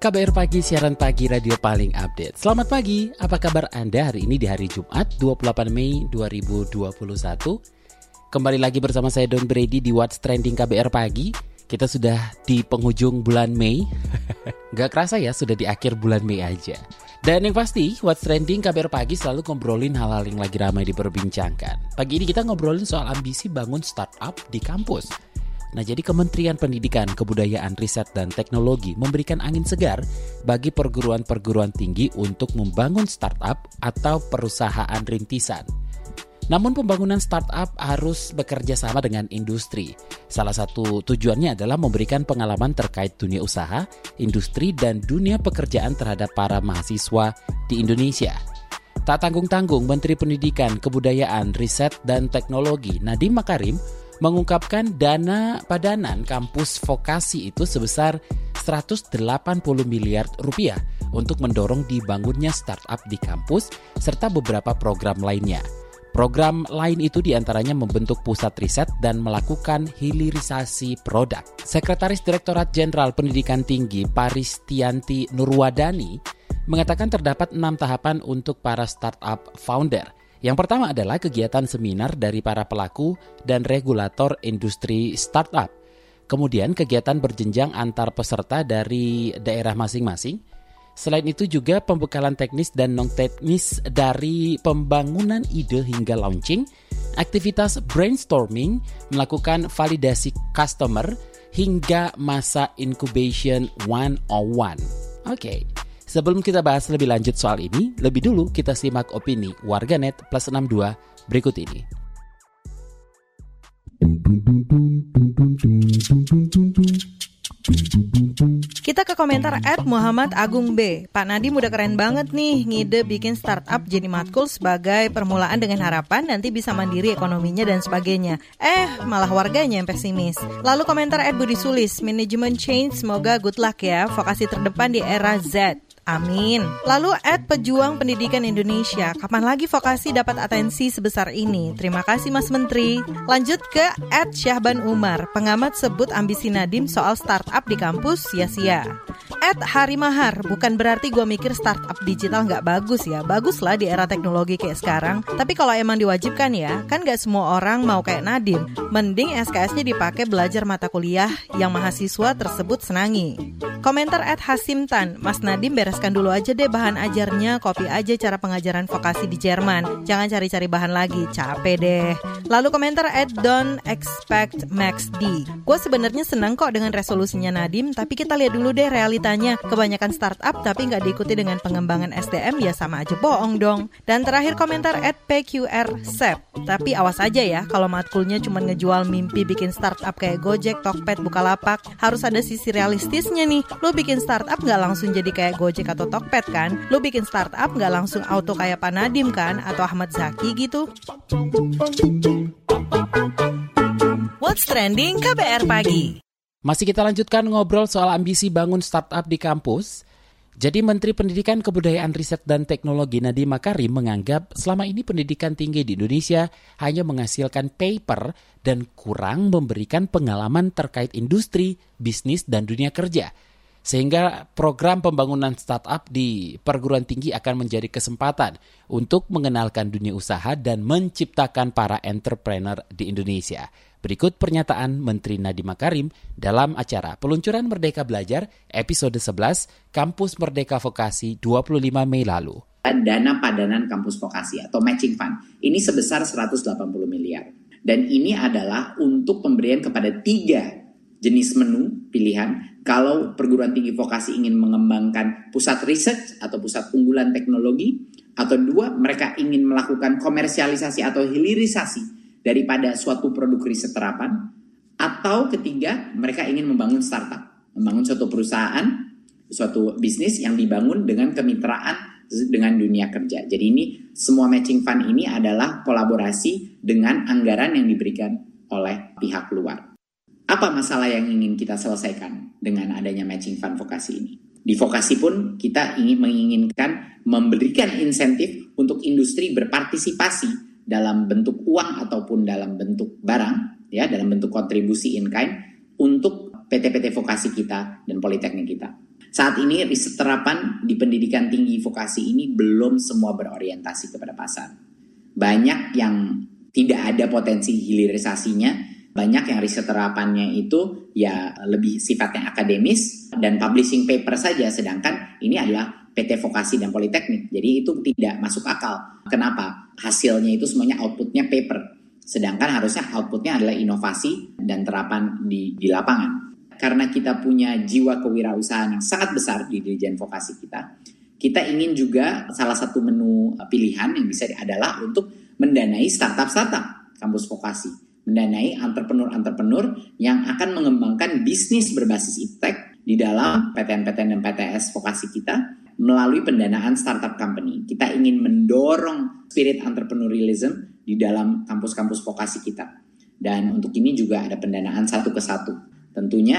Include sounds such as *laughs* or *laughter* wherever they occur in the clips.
KBR Pagi, siaran pagi radio paling update. Selamat pagi, apa kabar Anda hari ini di hari Jumat 28 Mei 2021? Kembali lagi bersama saya Don Brady di What's Trending KBR Pagi. Kita sudah di penghujung bulan Mei. *laughs* Gak kerasa ya, sudah di akhir bulan Mei aja. Dan yang pasti, What's Trending KBR Pagi selalu ngobrolin hal-hal yang lagi ramai diperbincangkan. Pagi ini kita ngobrolin soal ambisi bangun startup di kampus. Nah, jadi Kementerian Pendidikan, Kebudayaan, Riset, dan Teknologi memberikan angin segar bagi perguruan-perguruan tinggi untuk membangun startup atau perusahaan rintisan. Namun pembangunan startup harus bekerja sama dengan industri. Salah satu tujuannya adalah memberikan pengalaman terkait dunia usaha, industri, dan dunia pekerjaan terhadap para mahasiswa di Indonesia. Tak tanggung-tanggung, Menteri Pendidikan, Kebudayaan, Riset, dan Teknologi Nadiem Makarim mengungkapkan dana padanan kampus vokasi itu sebesar 180 miliar rupiah untuk mendorong dibangunnya startup di kampus serta beberapa program lainnya. Program lain itu di antaranya membentuk pusat riset dan melakukan hilirisasi produk. Sekretaris Direktorat Jenderal Pendidikan Tinggi Paristianti Nurwadani mengatakan terdapat enam tahapan untuk para startup founder – yang pertama adalah kegiatan seminar dari para pelaku dan regulator industri startup. Kemudian kegiatan berjenjang antar peserta dari daerah masing-masing. Selain itu juga pembekalan teknis dan non-teknis dari pembangunan ide hingga launching, aktivitas brainstorming, melakukan validasi customer, hingga masa incubation 101. Oke, okay. Sebelum kita bahas lebih lanjut soal ini, lebih dulu kita simak opini warganet plus 62 berikut ini. Kita ke komentar at Muhammad Agung B. Pak Nadiem udah keren banget nih ngide bikin startup jadi matkul sebagai permulaan dengan harapan nanti bisa mandiri ekonominya dan sebagainya. Eh, malah warganya yang pesimis. Lalu komentar at Budi Sulis, manajemen change semoga good luck ya, vokasi terdepan di era Z. Amin. Lalu at Pejuang Pendidikan Indonesia, kapan lagi vokasi dapat atensi sebesar ini? Terima kasih Mas Menteri. Lanjut ke at Syahban Umar, pengamat sebut ambisi Nadim soal startup di kampus sia-sia. At Hari Mahar, bukan berarti gue mikir startup digital nggak bagus ya. Bagus lah di era teknologi kayak sekarang. Tapi kalau emang diwajibkan ya, kan nggak semua orang mau kayak Nadim. Mending SKS-nya dipakai belajar mata kuliah yang mahasiswa tersebut senangi. Komentar at Hasim Tan, Mas Nadim beres bereskan dulu aja deh bahan ajarnya, copy aja cara pengajaran vokasi di Jerman. Jangan cari-cari bahan lagi, capek deh. Lalu komentar at don't expect Max D. Gue sebenarnya senang kok dengan resolusinya Nadim, tapi kita lihat dulu deh realitanya. Kebanyakan startup tapi nggak diikuti dengan pengembangan SDM ya sama aja bohong dong. Dan terakhir komentar at PQR Sep. Tapi awas aja ya, kalau matkulnya cuma ngejual mimpi bikin startup kayak Gojek, Tokped, Bukalapak, harus ada sisi realistisnya nih. Lo bikin startup nggak langsung jadi kayak Gojek atau Tokped kan, lu bikin startup nggak langsung auto kayak Pak Nadim kan, atau Ahmad Zaki gitu. What's Trending KBR Pagi Masih kita lanjutkan ngobrol soal ambisi bangun startup di kampus. Jadi Menteri Pendidikan Kebudayaan Riset dan Teknologi Nadiem Makarim menganggap selama ini pendidikan tinggi di Indonesia hanya menghasilkan paper dan kurang memberikan pengalaman terkait industri, bisnis, dan dunia kerja. Sehingga program pembangunan startup di perguruan tinggi akan menjadi kesempatan untuk mengenalkan dunia usaha dan menciptakan para entrepreneur di Indonesia. Berikut pernyataan Menteri Nadiem Makarim dalam acara Peluncuran Merdeka Belajar episode 11 Kampus Merdeka Vokasi 25 Mei lalu. Dana padanan kampus vokasi atau matching fund ini sebesar 180 miliar. Dan ini adalah untuk pemberian kepada tiga jenis menu pilihan kalau perguruan tinggi vokasi ingin mengembangkan pusat riset atau pusat unggulan teknologi, atau dua, mereka ingin melakukan komersialisasi atau hilirisasi daripada suatu produk riset terapan, atau ketiga, mereka ingin membangun startup, membangun suatu perusahaan suatu bisnis yang dibangun dengan kemitraan dengan dunia kerja. Jadi ini semua matching fund ini adalah kolaborasi dengan anggaran yang diberikan oleh pihak luar. Apa masalah yang ingin kita selesaikan dengan adanya matching fund vokasi ini? Di vokasi pun kita ingin menginginkan memberikan insentif untuk industri berpartisipasi dalam bentuk uang ataupun dalam bentuk barang, ya dalam bentuk kontribusi in kind untuk PT-PT vokasi kita dan politeknik kita. Saat ini riset terapan di pendidikan tinggi vokasi ini belum semua berorientasi kepada pasar. Banyak yang tidak ada potensi hilirisasinya, banyak yang riset terapannya itu ya lebih sifatnya akademis dan publishing paper saja, sedangkan ini adalah PT Vokasi dan Politeknik. Jadi itu tidak masuk akal. Kenapa? Hasilnya itu semuanya outputnya paper. Sedangkan harusnya outputnya adalah inovasi dan terapan di, di lapangan karena kita punya jiwa kewirausahaan yang sangat besar di Dirjen Vokasi kita, kita ingin juga salah satu menu pilihan yang bisa adalah untuk mendanai startup-startup kampus vokasi, mendanai entrepreneur-entrepreneur yang akan mengembangkan bisnis berbasis iptek di dalam PTN-PTN dan PTS vokasi kita melalui pendanaan startup company. Kita ingin mendorong spirit entrepreneurialism di dalam kampus-kampus vokasi kita. Dan untuk ini juga ada pendanaan satu ke satu Tentunya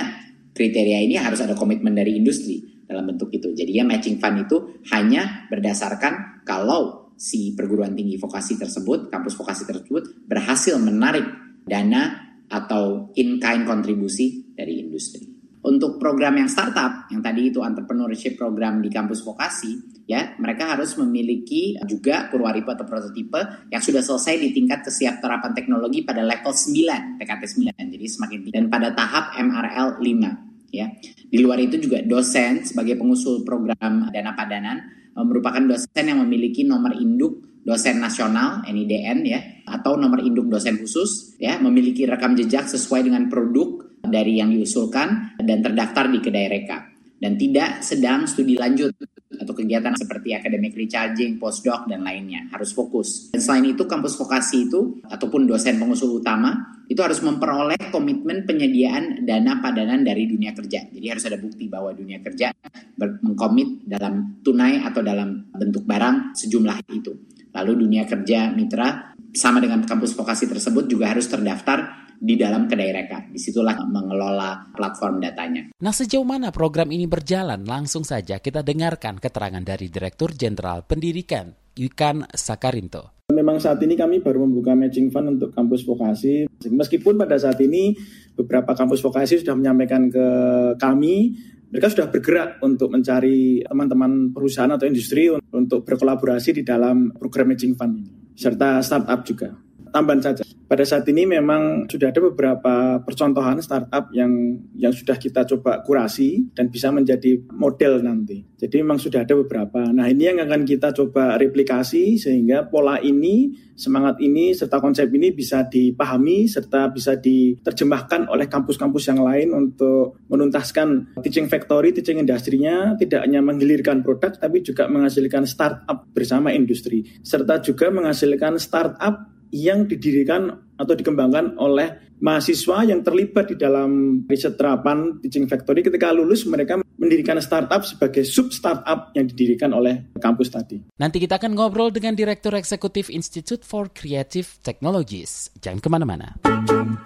kriteria ini harus ada komitmen dari industri dalam bentuk itu. Jadi ya matching fund itu hanya berdasarkan kalau si perguruan tinggi vokasi tersebut, kampus vokasi tersebut berhasil menarik dana atau in-kind kontribusi dari industri. Untuk program yang startup, yang tadi itu entrepreneurship program di kampus vokasi, ya mereka harus memiliki juga purwaripa atau prototipe yang sudah selesai di tingkat kesiapterapan teknologi pada level 9 TKT 9 jadi semakin tinggi. Dan pada tahap MRL 5 ya. Di luar itu juga dosen sebagai pengusul program dana padanan eh, merupakan dosen yang memiliki nomor induk dosen nasional NIDN ya atau nomor induk dosen khusus ya memiliki rekam jejak sesuai dengan produk dari yang diusulkan dan terdaftar di kedai reka dan tidak sedang studi lanjut atau kegiatan seperti academic recharging, postdoc, dan lainnya. Harus fokus. Dan selain itu, kampus vokasi itu, ataupun dosen pengusul utama, itu harus memperoleh komitmen penyediaan dana padanan dari dunia kerja. Jadi harus ada bukti bahwa dunia kerja mengkomit dalam tunai atau dalam bentuk barang sejumlah itu. Lalu dunia kerja mitra sama dengan kampus vokasi tersebut juga harus terdaftar di dalam kedai reka. Di situlah mengelola platform datanya. Nah sejauh mana program ini berjalan? Langsung saja kita dengarkan keterangan dari Direktur Jenderal Pendidikan, Yukan Sakarinto. Memang saat ini kami baru membuka matching fund untuk kampus vokasi. Meskipun pada saat ini beberapa kampus vokasi sudah menyampaikan ke kami, mereka sudah bergerak untuk mencari teman-teman perusahaan atau industri untuk berkolaborasi di dalam program matching fund ini, serta startup juga tambahan saja. Pada saat ini memang sudah ada beberapa percontohan startup yang yang sudah kita coba kurasi dan bisa menjadi model nanti. Jadi memang sudah ada beberapa. Nah ini yang akan kita coba replikasi sehingga pola ini, semangat ini, serta konsep ini bisa dipahami serta bisa diterjemahkan oleh kampus-kampus yang lain untuk menuntaskan teaching factory, teaching industrinya tidak hanya menggilirkan produk tapi juga menghasilkan startup bersama industri serta juga menghasilkan startup yang didirikan atau dikembangkan oleh mahasiswa yang terlibat di dalam riset terapan teaching factory ketika lulus mereka mendirikan startup sebagai sub startup yang didirikan oleh kampus tadi. Nanti kita akan ngobrol dengan Direktur Eksekutif Institute for Creative Technologies. Jangan ke mana-mana.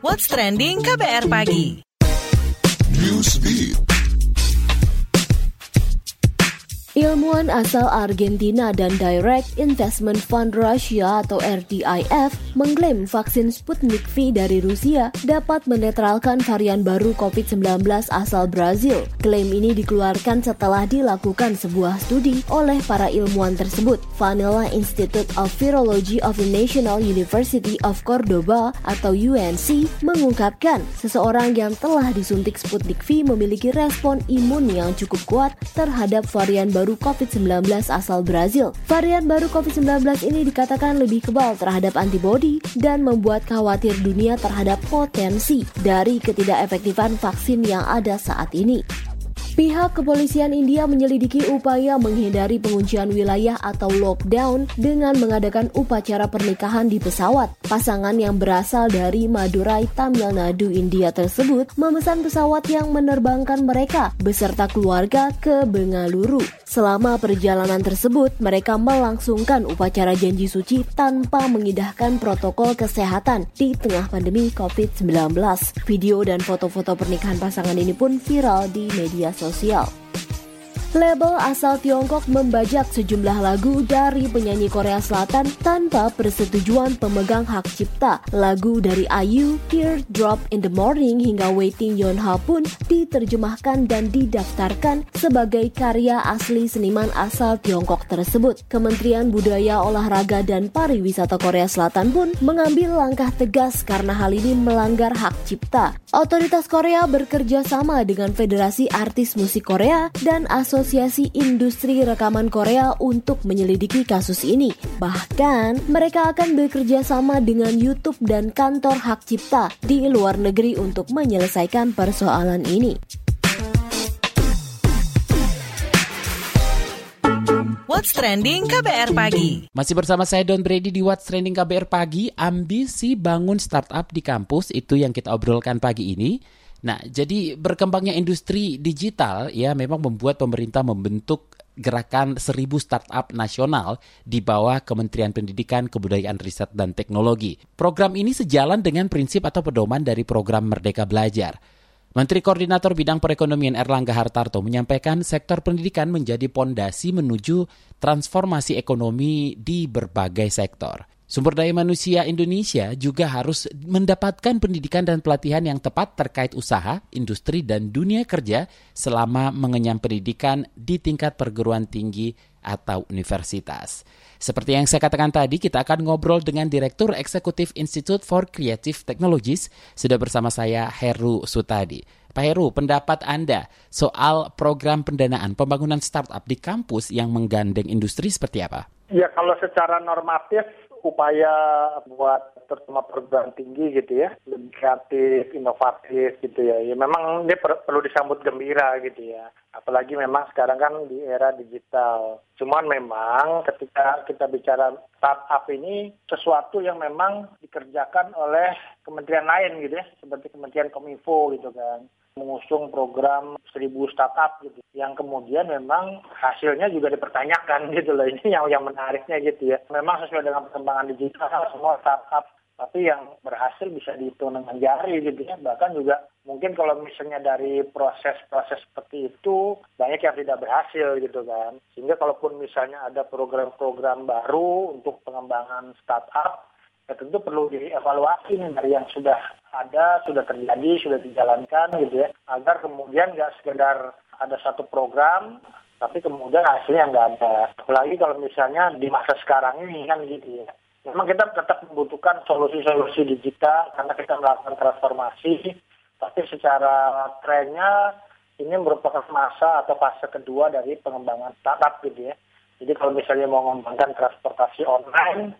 What's Trending KBR Pagi Newsbeat Ilmuwan asal Argentina dan Direct Investment Fund Russia atau RDIF mengklaim vaksin Sputnik V dari Rusia dapat menetralkan varian baru COVID-19 asal Brazil. Klaim ini dikeluarkan setelah dilakukan sebuah studi oleh para ilmuwan tersebut. Vanilla Institute of Virology of the National University of Cordoba atau UNC mengungkapkan seseorang yang telah disuntik Sputnik V memiliki respon imun yang cukup kuat terhadap varian baru baru COVID-19 asal Brazil. Varian baru COVID-19 ini dikatakan lebih kebal terhadap antibodi dan membuat khawatir dunia terhadap potensi dari ketidakefektifan vaksin yang ada saat ini. Pihak kepolisian India menyelidiki upaya menghindari penguncian wilayah atau lockdown dengan mengadakan upacara pernikahan di pesawat. Pasangan yang berasal dari Madurai, Tamil Nadu, India tersebut memesan pesawat yang menerbangkan mereka beserta keluarga ke Bengaluru. Selama perjalanan tersebut, mereka melangsungkan upacara janji suci tanpa mengindahkan protokol kesehatan di tengah pandemi COVID-19. Video dan foto-foto pernikahan pasangan ini pun viral di media sosial. Label asal Tiongkok membajak sejumlah lagu dari penyanyi Korea Selatan tanpa persetujuan pemegang hak cipta. Lagu dari IU, Teardrop in the Morning hingga Waiting Yonha pun diterjemahkan dan didaftarkan sebagai karya asli seniman asal Tiongkok tersebut. Kementerian Budaya, Olahraga, dan Pariwisata Korea Selatan pun mengambil langkah tegas karena hal ini melanggar hak cipta. Otoritas Korea bekerja sama dengan Federasi Artis Musik Korea dan Asosiasi Asosiasi Industri Rekaman Korea untuk menyelidiki kasus ini. Bahkan, mereka akan bekerja sama dengan YouTube dan kantor hak cipta di luar negeri untuk menyelesaikan persoalan ini. What's Trending KBR Pagi. Masih bersama saya Don Brady di What's Trending KBR Pagi. Ambisi bangun startup di kampus itu yang kita obrolkan pagi ini. Nah, jadi berkembangnya industri digital ya memang membuat pemerintah membentuk gerakan seribu startup nasional di bawah Kementerian Pendidikan, Kebudayaan, Riset, dan Teknologi. Program ini sejalan dengan prinsip atau pedoman dari program Merdeka Belajar. Menteri Koordinator Bidang Perekonomian Erlangga Hartarto menyampaikan sektor pendidikan menjadi pondasi menuju transformasi ekonomi di berbagai sektor. Sumber daya manusia Indonesia juga harus mendapatkan pendidikan dan pelatihan yang tepat terkait usaha, industri, dan dunia kerja selama mengenyam pendidikan di tingkat perguruan tinggi atau universitas. Seperti yang saya katakan tadi, kita akan ngobrol dengan Direktur Eksekutif Institute for Creative Technologies. Sudah bersama saya Heru Sutadi. Pak Heru, pendapat Anda soal program pendanaan pembangunan startup di kampus yang menggandeng industri seperti apa? Ya, kalau secara normatif upaya buat terutama perguruan tinggi gitu ya lebih kreatif inovatif gitu ya. Ya memang dia per perlu disambut gembira gitu ya. Apalagi memang sekarang kan di era digital. Cuman memang ketika kita bicara startup ini sesuatu yang memang dikerjakan oleh kementerian lain gitu ya seperti kementerian kominfo gitu kan mengusung program seribu startup gitu yang kemudian memang hasilnya juga dipertanyakan *laughs* gitu loh. Ini yang yang menariknya gitu ya. Memang sesuai dengan perkembangan digital semua startup tapi yang berhasil bisa dihitung dengan jari gitu ya. Bahkan juga mungkin kalau misalnya dari proses-proses seperti itu banyak yang tidak berhasil gitu kan. Sehingga kalaupun misalnya ada program-program baru untuk pengembangan startup ya tentu perlu dievaluasi nih dari yang sudah ada, sudah terjadi, sudah dijalankan gitu ya, agar kemudian nggak sekedar ada satu program, tapi kemudian hasilnya nggak ada. Apalagi kalau misalnya di masa sekarang ini kan gitu ya. Memang kita tetap membutuhkan solusi-solusi digital karena kita melakukan transformasi, tapi secara trennya ini merupakan masa atau fase kedua dari pengembangan startup gitu ya. Jadi kalau misalnya mau mengembangkan transportasi online,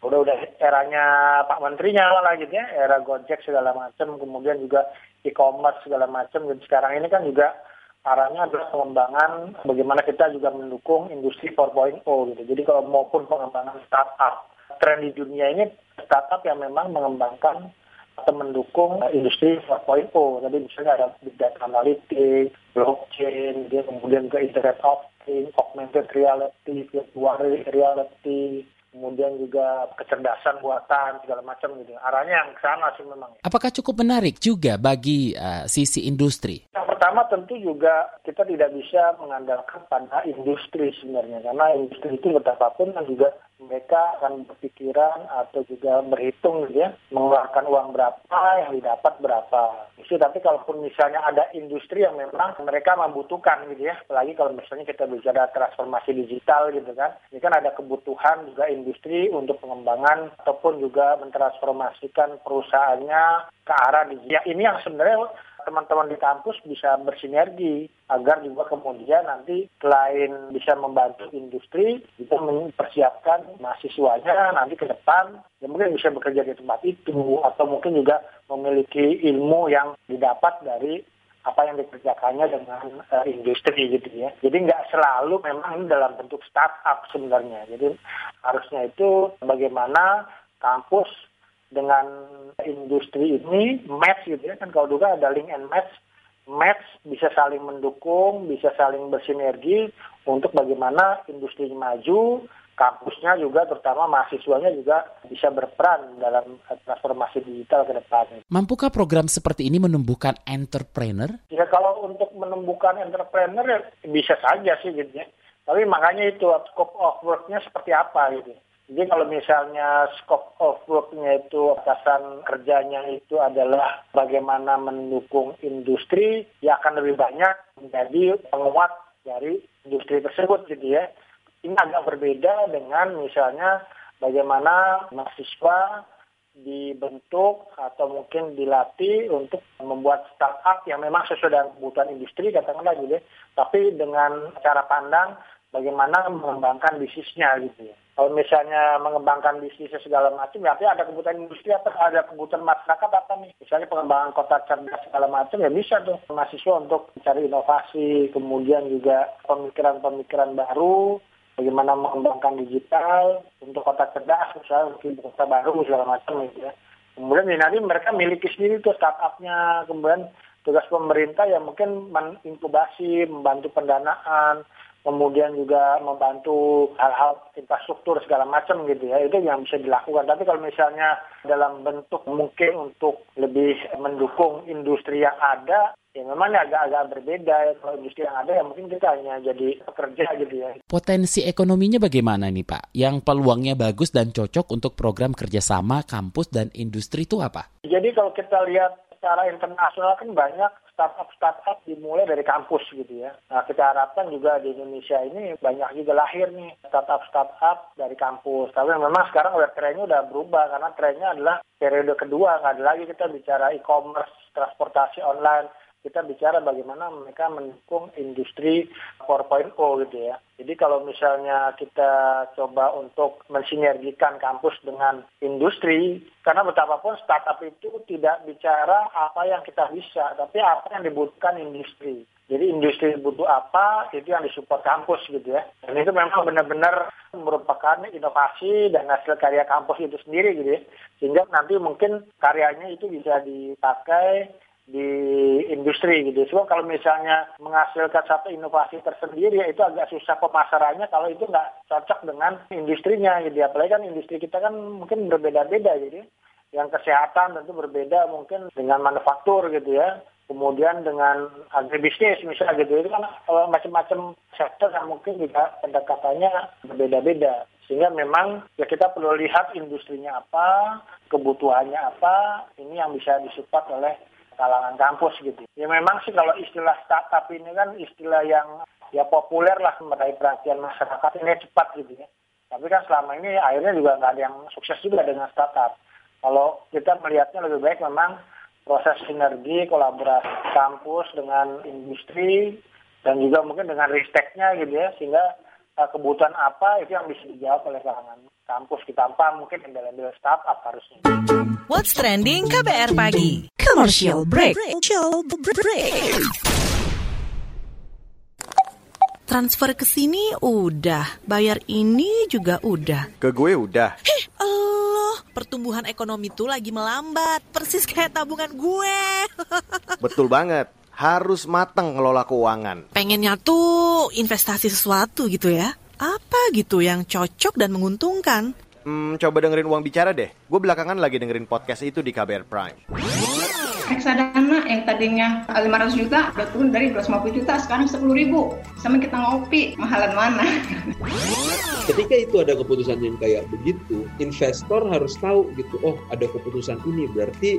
udah udah eranya Pak Menterinya lah gitu ya, era Gojek segala macam, kemudian juga e-commerce segala macam. Jadi sekarang ini kan juga arahnya adalah pengembangan bagaimana kita juga mendukung industri 4.0 gitu. Jadi kalau maupun pengembangan startup, tren di dunia ini startup yang memang mengembangkan atau mendukung industri 4.0. Tadi misalnya ada big data analytics, blockchain, dia kemudian ke internet of things, augmented reality, virtual reality, kemudian juga kecerdasan buatan segala macam gitu. Arahnya yang ke sana sih memang. Apakah cukup menarik juga bagi uh, sisi industri? Yang pertama tentu juga kita tidak bisa mengandalkan pada industri sebenarnya karena industri itu betapapun kan juga mereka akan berpikiran atau juga berhitung gitu ya mengeluarkan uang berapa yang didapat berapa. Jadi, tapi kalaupun misalnya ada industri yang memang mereka membutuhkan gitu ya, apalagi kalau misalnya kita bicara transformasi digital gitu kan, ini kan ada kebutuhan juga industri untuk pengembangan ataupun juga mentransformasikan perusahaannya ke arah digital. Ya, ini yang sebenarnya teman-teman di kampus bisa bersinergi agar juga kemudian nanti selain bisa membantu industri, kita mempersiapkan mahasiswanya nanti ke depan yang mungkin bisa bekerja di tempat itu atau mungkin juga memiliki ilmu yang didapat dari apa yang dikerjakannya dengan uh, industri gitu ya. Jadi nggak selalu memang ini dalam bentuk startup sebenarnya. Jadi harusnya itu bagaimana kampus dengan industri ini match gitu ya kan kalau dulu ada link and match match bisa saling mendukung bisa saling bersinergi untuk bagaimana industri maju kampusnya juga terutama mahasiswanya juga bisa berperan dalam transformasi digital ke depan. Mampukah program seperti ini menumbuhkan entrepreneur? Ya kalau untuk menumbuhkan entrepreneur ya bisa saja sih gitu ya. Tapi makanya itu scope of work-nya seperti apa gitu. Jadi kalau misalnya scope of work-nya itu atasan kerjanya itu adalah bagaimana mendukung industri, ya akan lebih banyak menjadi penguat dari industri tersebut gitu ya. Ini agak berbeda dengan misalnya bagaimana mahasiswa dibentuk atau mungkin dilatih untuk membuat startup yang memang sesuai dengan kebutuhan industri katakanlah gitu ya. Tapi dengan cara pandang bagaimana mengembangkan bisnisnya gitu ya. Kalau misalnya mengembangkan bisnisnya segala macam, berarti ada kebutuhan industri apa ada kebutuhan masyarakat apa nih? Misalnya pengembangan kota cerdas segala macam ya bisa tuh mahasiswa untuk mencari inovasi, kemudian juga pemikiran-pemikiran baru, bagaimana mengembangkan digital untuk kota cerdas, misalnya mungkin kota baru segala macam gitu ya. Kemudian ya, nanti mereka miliki sendiri tuh startupnya, kemudian tugas pemerintah yang mungkin menginkubasi, membantu pendanaan, kemudian juga membantu hal-hal infrastruktur segala macam gitu ya. Itu yang bisa dilakukan. Tapi kalau misalnya dalam bentuk mungkin untuk lebih mendukung industri yang ada ya memang agak-agak berbeda ya. kalau industri yang ada ya mungkin kita hanya jadi pekerja gitu ya. Potensi ekonominya bagaimana nih Pak? Yang peluangnya bagus dan cocok untuk program kerjasama kampus dan industri itu apa? Jadi kalau kita lihat secara internasional kan banyak startup-startup dimulai dari kampus gitu ya. Nah kita harapkan juga di Indonesia ini banyak juga lahir nih startup-startup dari kampus. Tapi memang sekarang udah trennya udah berubah karena trennya adalah periode kedua nggak ada lagi kita bicara e-commerce, transportasi online, kita bicara bagaimana mereka mendukung industri 4.0 gitu ya. Jadi kalau misalnya kita coba untuk mensinergikan kampus dengan industri, karena betapapun startup itu tidak bicara apa yang kita bisa, tapi apa yang dibutuhkan industri. Jadi industri butuh apa, itu yang disupport kampus gitu ya. Dan itu memang benar-benar merupakan inovasi dan hasil karya kampus itu sendiri gitu ya. Sehingga nanti mungkin karyanya itu bisa dipakai di industri gitu. Sebab kalau misalnya menghasilkan satu inovasi tersendiri ya itu agak susah pemasarannya kalau itu nggak cocok dengan industrinya gitu. Apalagi kan industri kita kan mungkin berbeda-beda gitu. Yang kesehatan tentu berbeda mungkin dengan manufaktur gitu ya. Kemudian dengan agribisnis misalnya gitu. Itu kan macam-macam sektor yang mungkin juga pendekatannya berbeda-beda. Sehingga memang ya kita perlu lihat industrinya apa, kebutuhannya apa, ini yang bisa disupport oleh kalangan kampus gitu. Ya memang sih kalau istilah startup ini kan istilah yang ya populer lah meraih perhatian masyarakat ini cepat gitu ya. Tapi kan selama ini akhirnya juga nggak ada yang sukses juga dengan startup. Kalau kita melihatnya lebih baik memang proses sinergi kolaborasi kampus dengan industri dan juga mungkin dengan risteknya gitu ya sehingga uh, kebutuhan apa itu yang bisa dijawab oleh kalangan kampus kita apa mungkin embel-embel startup harusnya. What's trending KBR pagi? Commercial break. Commercial break. Transfer ke sini udah, bayar ini juga udah. Ke gue udah. Heh, Allah, pertumbuhan ekonomi tuh lagi melambat, persis kayak tabungan gue. *laughs* Betul banget harus matang ngelola keuangan. Pengennya tuh investasi sesuatu gitu ya. Apa gitu yang cocok dan menguntungkan? Hmm, coba dengerin uang bicara deh. Gue belakangan lagi dengerin podcast itu di KBR Prime. Reksadana yang tadinya 500 juta udah turun dari 250 juta sekarang 10 ribu. Sama kita ngopi mahalan mana? Ketika itu ada keputusan yang kayak begitu investor harus tahu gitu oh ada keputusan ini berarti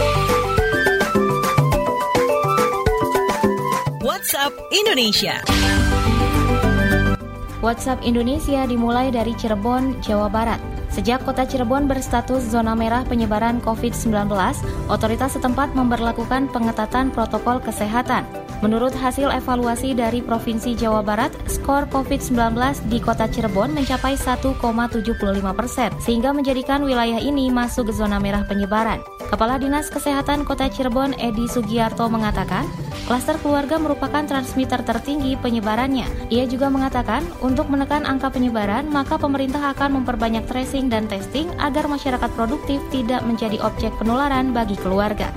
WhatsApp Indonesia. WhatsApp Indonesia dimulai dari Cirebon, Jawa Barat. Sejak kota Cirebon berstatus zona merah penyebaran COVID-19, otoritas setempat memperlakukan pengetatan protokol kesehatan. Menurut hasil evaluasi dari Provinsi Jawa Barat, skor COVID-19 di kota Cirebon mencapai 1,75 persen, sehingga menjadikan wilayah ini masuk ke zona merah penyebaran. Kepala Dinas Kesehatan Kota Cirebon Edi Sugiarto mengatakan, klaster keluarga merupakan transmitter tertinggi penyebarannya. Ia juga mengatakan, untuk menekan angka penyebaran, maka pemerintah akan memperbanyak tracing dan testing agar masyarakat produktif tidak menjadi objek penularan bagi keluarga.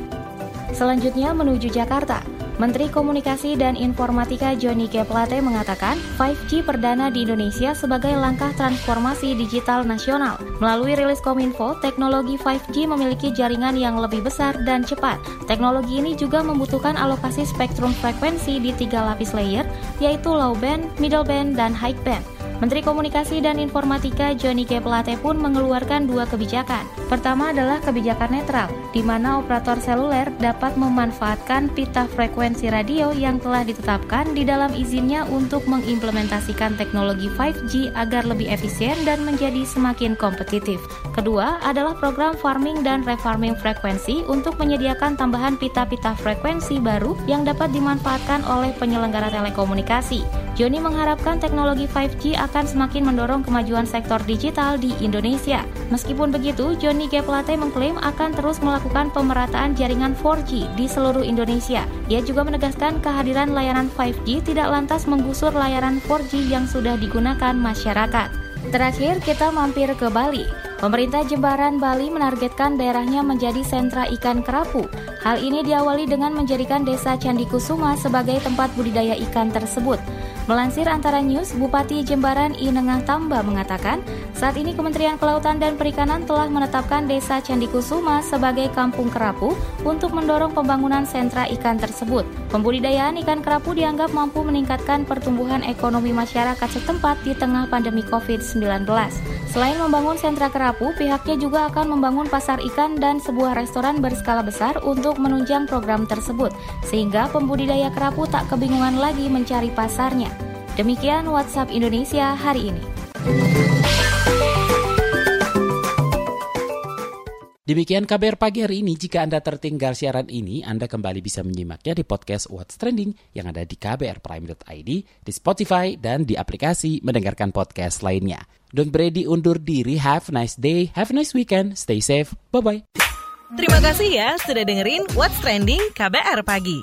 Selanjutnya menuju Jakarta. Menteri Komunikasi dan Informatika Johnny G. Plate mengatakan 5G perdana di Indonesia sebagai langkah transformasi digital nasional. Melalui rilis Kominfo, teknologi 5G memiliki jaringan yang lebih besar dan cepat. Teknologi ini juga membutuhkan alokasi spektrum frekuensi di tiga lapis layer, yaitu low band, middle band, dan high band. Menteri Komunikasi dan Informatika Johnny G. Plate pun mengeluarkan dua kebijakan. Pertama adalah kebijakan netral, di mana operator seluler dapat memanfaatkan pita frekuensi radio yang telah ditetapkan di dalam izinnya untuk mengimplementasikan teknologi 5G agar lebih efisien dan menjadi semakin kompetitif. Kedua adalah program farming dan refarming frekuensi untuk menyediakan tambahan pita-pita frekuensi baru yang dapat dimanfaatkan oleh penyelenggara telekomunikasi. Joni mengharapkan teknologi 5G akan semakin mendorong kemajuan sektor digital di Indonesia. Meskipun begitu, Joni G. Plate mengklaim akan terus melakukan pemerataan jaringan 4G di seluruh Indonesia. Ia juga menegaskan kehadiran layanan 5G tidak lantas menggusur layanan 4G yang sudah digunakan masyarakat. Terakhir, kita mampir ke Bali. Pemerintah Jembaran Bali menargetkan daerahnya menjadi sentra ikan kerapu. Hal ini diawali dengan menjadikan desa Candi Kusuma sebagai tempat budidaya ikan tersebut. Melansir antara news, Bupati Jembaran I Nengah Tamba mengatakan, saat ini Kementerian Kelautan dan Perikanan telah menetapkan desa Candi Kusuma sebagai kampung kerapu untuk mendorong pembangunan sentra ikan tersebut. Pembudidayaan ikan kerapu dianggap mampu meningkatkan pertumbuhan ekonomi masyarakat setempat di tengah pandemi COVID-19. Selain membangun sentra kerapu, pihaknya juga akan membangun pasar ikan dan sebuah restoran berskala besar untuk menunjang program tersebut, sehingga pembudidaya kerapu tak kebingungan lagi mencari pasarnya. Demikian WhatsApp Indonesia hari ini. Demikian KBR pagi hari ini. Jika Anda tertinggal siaran ini, Anda kembali bisa menyimaknya di podcast What's Trending yang ada di kbrprime.id, di Spotify, dan di aplikasi mendengarkan podcast lainnya. Don't Brady undur diri. Have a nice day. Have a nice weekend. Stay safe. Bye-bye. Terima kasih ya sudah dengerin What's Trending KBR Pagi.